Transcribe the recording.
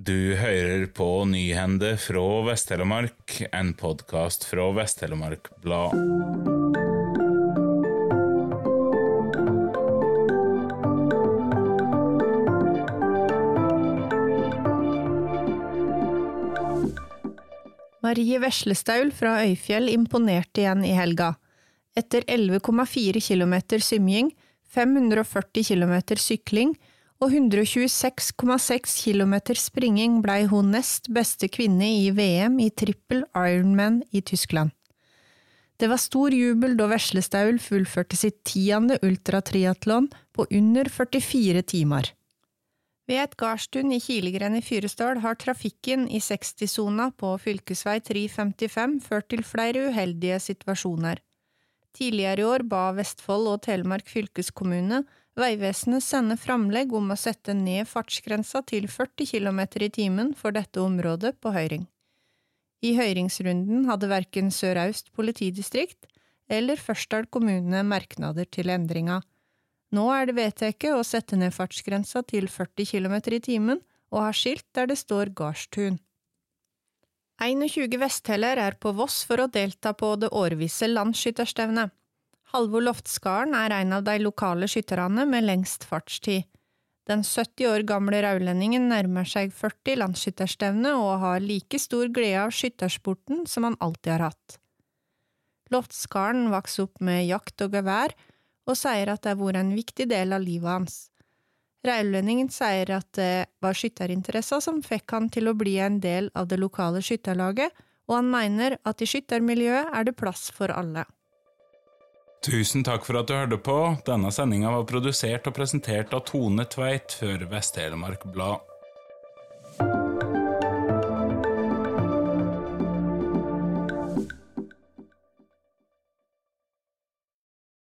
Du hører på Nyhende fra Vest-Telemark, en podkast fra Vest-Telemark Blad. Marie Veslestaul fra Øyfjell imponerte igjen i helga. Etter 11,4 km symjing, 540 km sykling og 126,6 km springing blei hun nest beste kvinne i VM i trippel Ironman i Tyskland. Det var stor jubel da Veslestaul fullførte sitt tiende ultratriatlon på under 44 timer. Ved et gardstun i Kilegren i Fyresdal har trafikken i 60-sona på fylkesvei 355 ført til flere uheldige situasjoner. Tidligere i år ba Vestfold og Telemark fylkeskommune Vegvesenet sender framlegg om å sette ned fartsgrensa til 40 km i timen for dette området på høring. I høringsrunden hadde verken Sør-Aust politidistrikt eller Førsdal kommune merknader til endringa. Nå er det vedtatt å sette ned fartsgrensa til 40 km i timen og har skilt der det står gardstun. 21 vestheller er på Voss for å delta på det årvise landsskytterstevnet. Halvor Loftskaren er en av de lokale skytterne med lengst fartstid. Den 70 år gamle raulendingen nærmer seg 40 landsskytterstevne og har like stor glede av skyttersporten som han alltid har hatt. Loftskaren vokste opp med jakt og gevær, og sier at det har vært en viktig del av livet hans. Raulendingen sier at det var skytterinteresser som fikk han til å bli en del av det lokale skytterlaget, og han mener at i skyttermiljøet er det plass for alle. Tusen takk for at du hørte på. Denne sendinga var produsert og presentert av Tone Tveit for Vest-Telemark Blad.